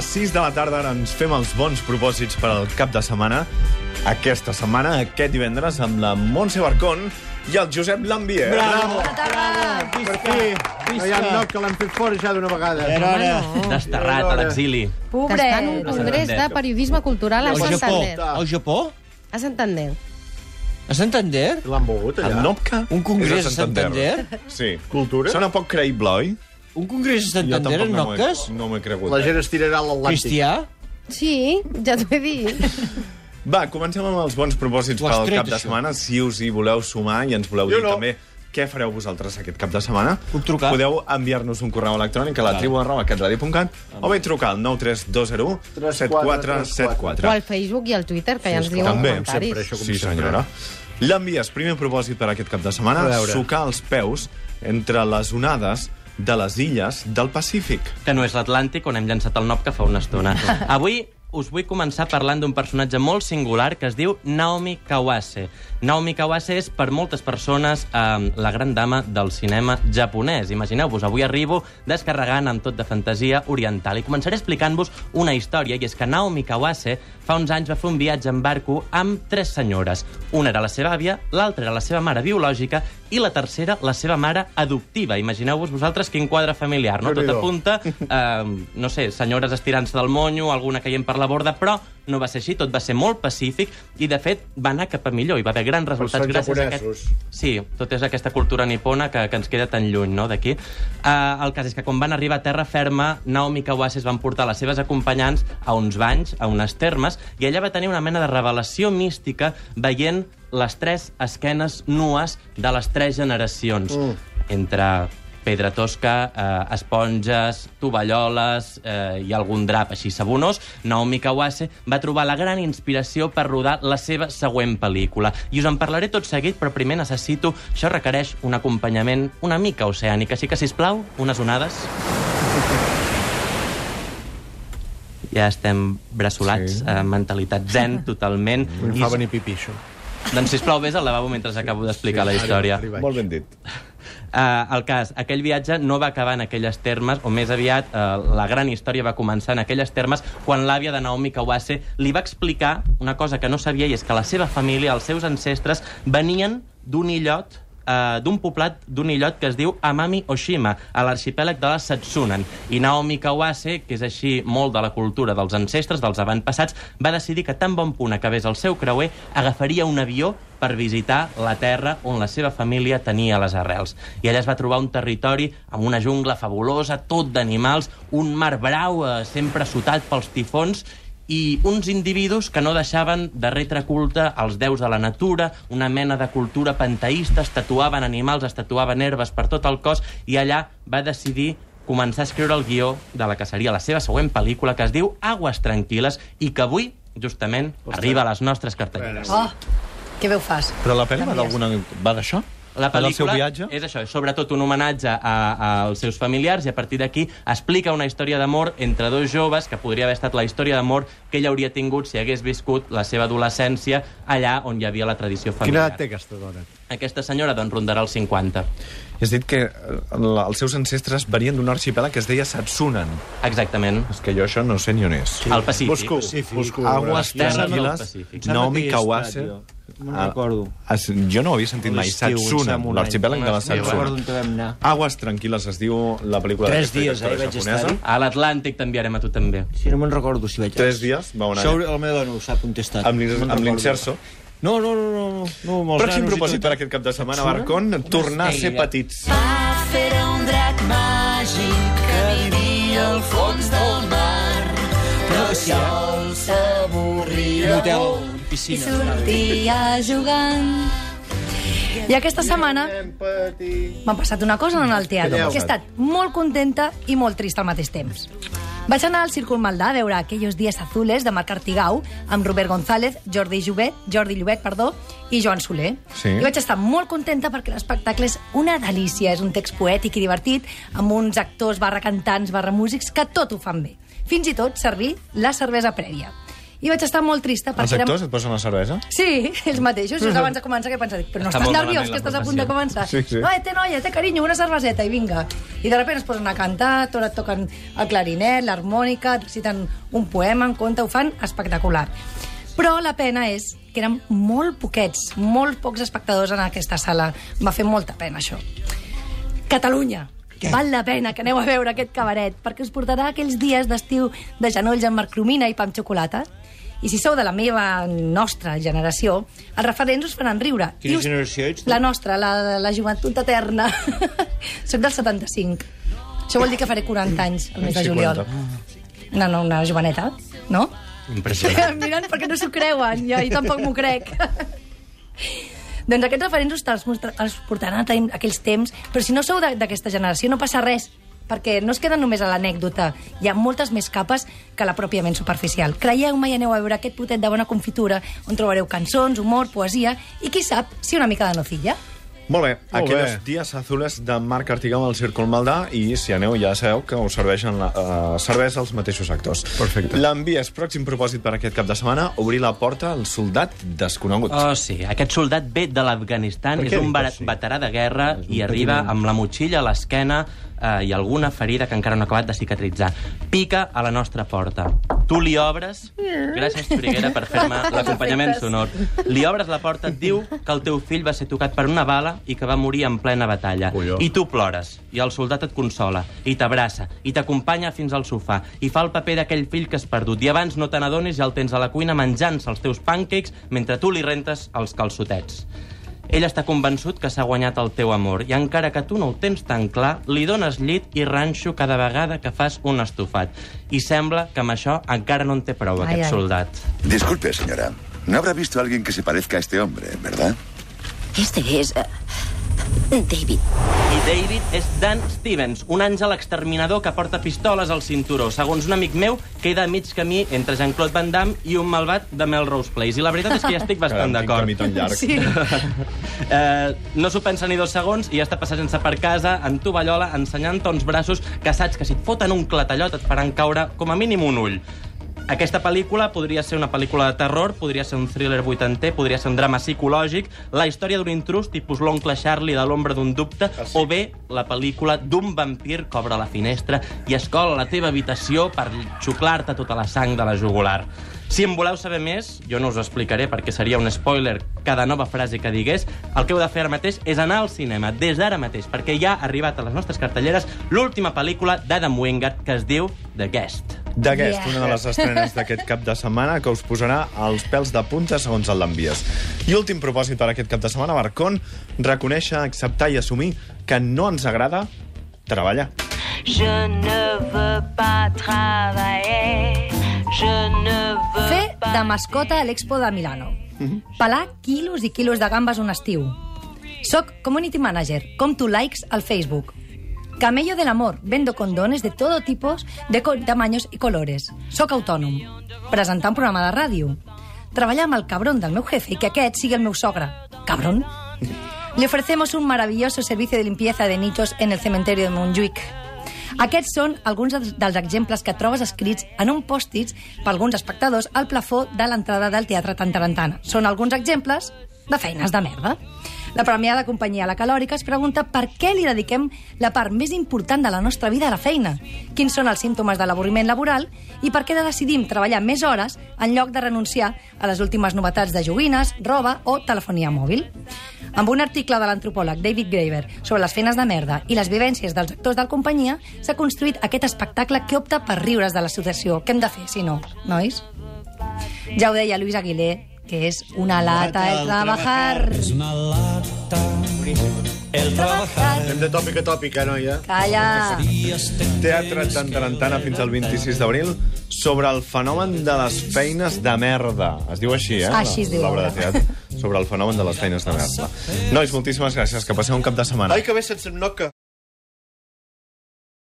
les 6 de la tarda, ara ens fem els bons propòsits per al cap de setmana. Aquesta setmana, aquest divendres, amb la Montse Barcón i el Josep Lambier. Bravo! Per fi, no hi ha lloc que l'han fet fora ja d'una vegada. Era hora. Desterrat a l'exili. Pobre. Que està en un congrés de periodisme cultural a. Santander. Al Japó? A Santander. A Santander? L'han volgut El allà. Nopca Un congrés és a Santander? Sí. Cultura. Sona poc creïble, oi? Un congrés a Santander en no Noctes? no m'ho he cregut. La gent es tirarà a l'Atlàntic. Cristià? Sí, ja t'ho he dit. Va, comencem amb els bons propòsits pel tret, cap de això. setmana. Si us hi voleu sumar i ens voleu Jo dir no. també què fareu vosaltres aquest cap de setmana, Puc trucar? podeu enviar-nos un correu electrònic a la tribu arroba o bé trucar al 9320 7474. O al Facebook i al Twitter, que ja ens diuen També, comentaris. sempre, això com Sí, senyora. L'envies, primer propòsit per aquest cap de setmana, sucar els peus entre les onades de les illes del Pacífic. que no és l'Atlàntic, on hem llançat el Nop que fa una estona. Avui us vull començar parlant d'un personatge molt singular que es diu Naomi Kawase. Naomi Kawase és, per moltes persones, eh, la gran dama del cinema japonès. Imagineu-vos, avui arribo descarregant amb tot de fantasia oriental i començaré explicant-vos una història, i és que Naomi Kawase fa uns anys va fer un viatge en barco amb tres senyores. Una era la seva àvia, l'altra era la seva mare biològica i la tercera la seva mare adoptiva. Imagineu-vos vosaltres quin quadre familiar, no? Tot apunta eh, no sé, senyores estirant-se del monyo, alguna caient per la borda, però no va ser així, tot va ser molt pacífic i, de fet, va anar cap a millor. Hi va haver grans resultats gràcies a japonesos. aquest... Sí, tot és aquesta cultura nipona que, que ens queda tan lluny no, d'aquí. Uh, el cas és que quan van arribar a terra ferma, Naomi Kawase es van portar les seves acompanyants a uns banys, a unes termes, i ella va tenir una mena de revelació mística veient les tres esquenes nues de les tres generacions. Mm. Entre pedra tosca, eh, esponges, tovalloles eh, i algun drap així sabonós, Naomi Kawase va trobar la gran inspiració per rodar la seva següent pel·lícula. I us en parlaré tot seguit, però primer necessito... Això requereix un acompanyament una mica oceànic, així que, si plau, unes onades. Ja estem bressolats, Sí. sí. eh, mentalitat zen, totalment. Em fa venir pipí, això. Doncs, sisplau, vés al lavabo mentre acabo d'explicar la història. Molt ben dit. Uh, el cas, aquell viatge no va acabar en aquelles termes, o més aviat uh, la gran història va començar en aquelles termes quan l'àvia de Naomi Kawase li va explicar una cosa que no sabia i és que la seva família, els seus ancestres, venien d'un illot uh, d'un poblat d'un illot que es diu Amami Oshima, a l'arxipèlag de la Satsunan. I Naomi Kawase, que és així molt de la cultura dels ancestres, dels avantpassats, va decidir que tan bon punt acabés el seu creuer, agafaria un avió per visitar la terra on la seva família tenia les arrels. I allà es va trobar un territori amb una jungla fabulosa, tot d'animals, un mar brau eh, sempre sotat pels tifons i uns individus que no deixaven de retre culte als déus de la natura, una mena de cultura panteísta, es tatuaven animals, es tatuaven herbes per tot el cos, i allà va decidir començar a escriure el guió de la que seria la seva següent pel·lícula, que es diu Aguas Tranquil·les, i que avui, justament, arriba a les nostres cartelleres. Oh, que bé ho fas. Però la pel·li va d'alguna... va d'això? La pel·lícula viatge? és això, és sobretot un homenatge a, a, als seus familiars i a partir d'aquí explica una història d'amor entre dos joves que podria haver estat la història d'amor que ella hauria tingut si hagués viscut la seva adolescència allà on hi havia la tradició Quina familiar. edat té aquesta dona? Aquesta senyora doncs rondarà els 50. I has dit que eh, la- els seus ancestres venien d'un arxipèlag que es deia Satsunan. Exactament. És que jo això no sé ni on és. Al Pacífic. Busco, Pacífic. busco. Aguas Terra del Pacífic. He Kawase... estat. No Ah, recordo. es, jo no ho havia sentit mai. un l'arxipèlag de la anar. Aguas tranquil·les es diu la pel·lícula Tres dies, eh, vaig japonesa. estar-hi. A l'Atlàntic t'enviarem a tu també. Sí, no me'n recordo si vaig... Tres dies vau anar Això meva dona ho sap contestat. amb l'inserso. No, no, no, no, no, no Pròxim propòsit per aquest cap de setmana, Barcon, tornar a ser petits. Era un drac màgic que vivia al fons del mar. Però el sol s'avorria molt una i piscina. sortia jugant. I aquesta setmana m'ha passat una cosa en el teatre, que he estat molt contenta i molt trista al mateix temps. Vaig anar al Círcul Maldà a veure Aquellos días azules de Marc Artigau amb Robert González, Jordi Llobet, Jordi Llobet perdó, i Joan Soler. Sí. I vaig estar molt contenta perquè l'espectacle és una delícia. És un text poètic i divertit, amb uns actors barra cantants barra músics que tot ho fan bé. Fins i tot servir la cervesa prèvia. I vaig estar molt trista Els perquè érem... actors et posen la cervesa? Sí, els mateixos. Just abans de començar, que he pensat, però no Està estàs nerviós, que estàs a punt de començar. Sí, sí. Eh, té noia, té carinyo, una cerveseta, i vinga. I de sobte es posen a cantar, tot et toquen el clarinet, l'harmònica, et reciten un poema, un conte, ho fan espectacular. Però la pena és que eren molt poquets, molt pocs espectadors en aquesta sala. Va fer molta pena, això. Catalunya. Val la pena que aneu a veure aquest cabaret, perquè us portarà aquells dies d'estiu de genolls amb marcromina i pa amb xocolata. I si sou de la meva nostra generació, els referents us faran riure. Quina I us... generació ets tu? La nostra, la, la joventut eterna. Soc del 75. Això vol dir que faré 40 anys el mes de juliol. 40. Una, no, una joveneta, no? Impressionant. Miren perquè no s'ho creuen, jo, jo tampoc m'ho crec. doncs aquests referents us els, portaran a aquells temps, però si no sou d'aquesta generació no passa res, perquè no es queden només a l'anècdota. Hi ha moltes més capes que la pròpiament superficial. Creieu-me i aneu a veure aquest potet de bona confitura, on trobareu cançons, humor, poesia i, qui sap, si una mica de nocilla. Molt bé, Molt aquelles bé. dies azules de Marc Artigau al Círcul Maldà i si aneu ja sabeu que us serveixen la, uh, cervesa els mateixos actors. Perfecte. L'envies pròxim propòsit per aquest cap de setmana, obrir la porta al soldat desconegut. Oh, sí. Aquest soldat ve de l'Afganistan, és un vera- així? veterà de guerra i arriba amb la motxilla a l'esquena eh, i alguna ferida que encara no ha acabat de cicatritzar. Pica a la nostra porta. Tu li obres... Gràcies, Toriguera, per fer-me l'acompanyament sonor. Li obres la porta, et diu que el teu fill va ser tocat per una bala i que va morir en plena batalla. Colló. I tu plores, i el soldat et consola, i t'abraça, i t'acompanya fins al sofà, i fa el paper d'aquell fill que has perdut, i abans no te n'adonis ja el tens a la cuina menjant-se els teus pancakes mentre tu li rentes els calçotets. Ell està convençut que s'ha guanyat el teu amor i encara que tu no ho tens tan clar, li dones llit i ranxo cada vegada que fas un estofat. I sembla que amb això encara no en té prou, Ai, aquest ai. soldat. Disculpe, señora. No habrá visto a alguien que se parezca a este hombre, ¿verdad? Este es... eh, David. I David és Dan Stevens, un àngel exterminador que porta pistoles al cinturó. Segons un amic meu, queda a mig camí entre Jean-Claude Van Damme i un malvat de Melrose Place. I la veritat és que ja estic bastant d'acord. Sí. Eh, no s'ho pensa ni dos segons i ja està passant-se per casa, en tovallola, ensenyant-te uns braços que saps que si et foten un clatallot et faran caure com a mínim un ull. Aquesta pel·lícula podria ser una pel·lícula de terror, podria ser un thriller vuitanter, podria ser un drama psicològic, la història d'un intrus tipus l'oncle Charlie de l'ombra d'un dubte, o bé la pel·lícula d'un vampir que obre la finestra i es cola a la teva habitació per xuclar-te tota la sang de la jugular. Si en voleu saber més, jo no us explicaré perquè seria un spoiler cada nova frase que digués, el que heu de fer ara mateix és anar al cinema, des d'ara mateix, perquè ja ha arribat a les nostres cartelleres l'última pel·lícula d'Adam Wingard que es diu The Guest. D'aquest, Yeah. una de les estrenes d'aquest cap de setmana que us posarà els pèls de punta segons el l'envies. I últim propòsit per aquest cap de setmana, Barcon, reconèixer, acceptar i assumir que no ens agrada treballar. Je ne veux pas travailler. Je ne veux Fer de mascota a l'Expo de Milano. Pelar quilos i quilos de gambes un estiu. Soc community manager, compto likes al Facebook. Camello del amor, vendo condones de todo tipos, de tamaños y colores. Soc autònom. Presentar un programa de ràdio. Treballar amb el cabron del meu jefe i que aquest sigui el meu sogre. Cabron? Le ofrecemos un maravilloso servicio de limpieza de nichos en el cementerio de Montjuïc. Aquests són alguns dels- exemples que trobes escrits en un pòstits per alguns espectadors al plafó de l'entrada del Teatre Tantarantana. Són alguns exemples de feines de merda. La premiada companyia La Calòrica es pregunta per què li dediquem la part més important de la nostra vida a la feina, quins són els símptomes de l'avorriment laboral i per què decidim treballar més hores en lloc de renunciar a les últimes novetats de joguines, roba o telefonia mòbil. Amb un article de l'antropòleg David Graeber sobre les feines de merda i les vivències dels actors de la companyia, s'ha construït aquest espectacle que opta per riure's de la situació. Què hem de fer, si no, nois? Ja ho deia Luis Aguilé, que és una lata el trabajar. Hem de tòpica tòpica, noia. Calla. Teatre Tantarantana fins al 26 d'abril sobre el fenomen de les feines de merda. Es diu així, eh? Així es diu L'obra de teatre. Sobre el fenomen de les feines de merda. Nois, moltíssimes gràcies. Que passeu un cap de setmana. Ai, que bé se'ns noca.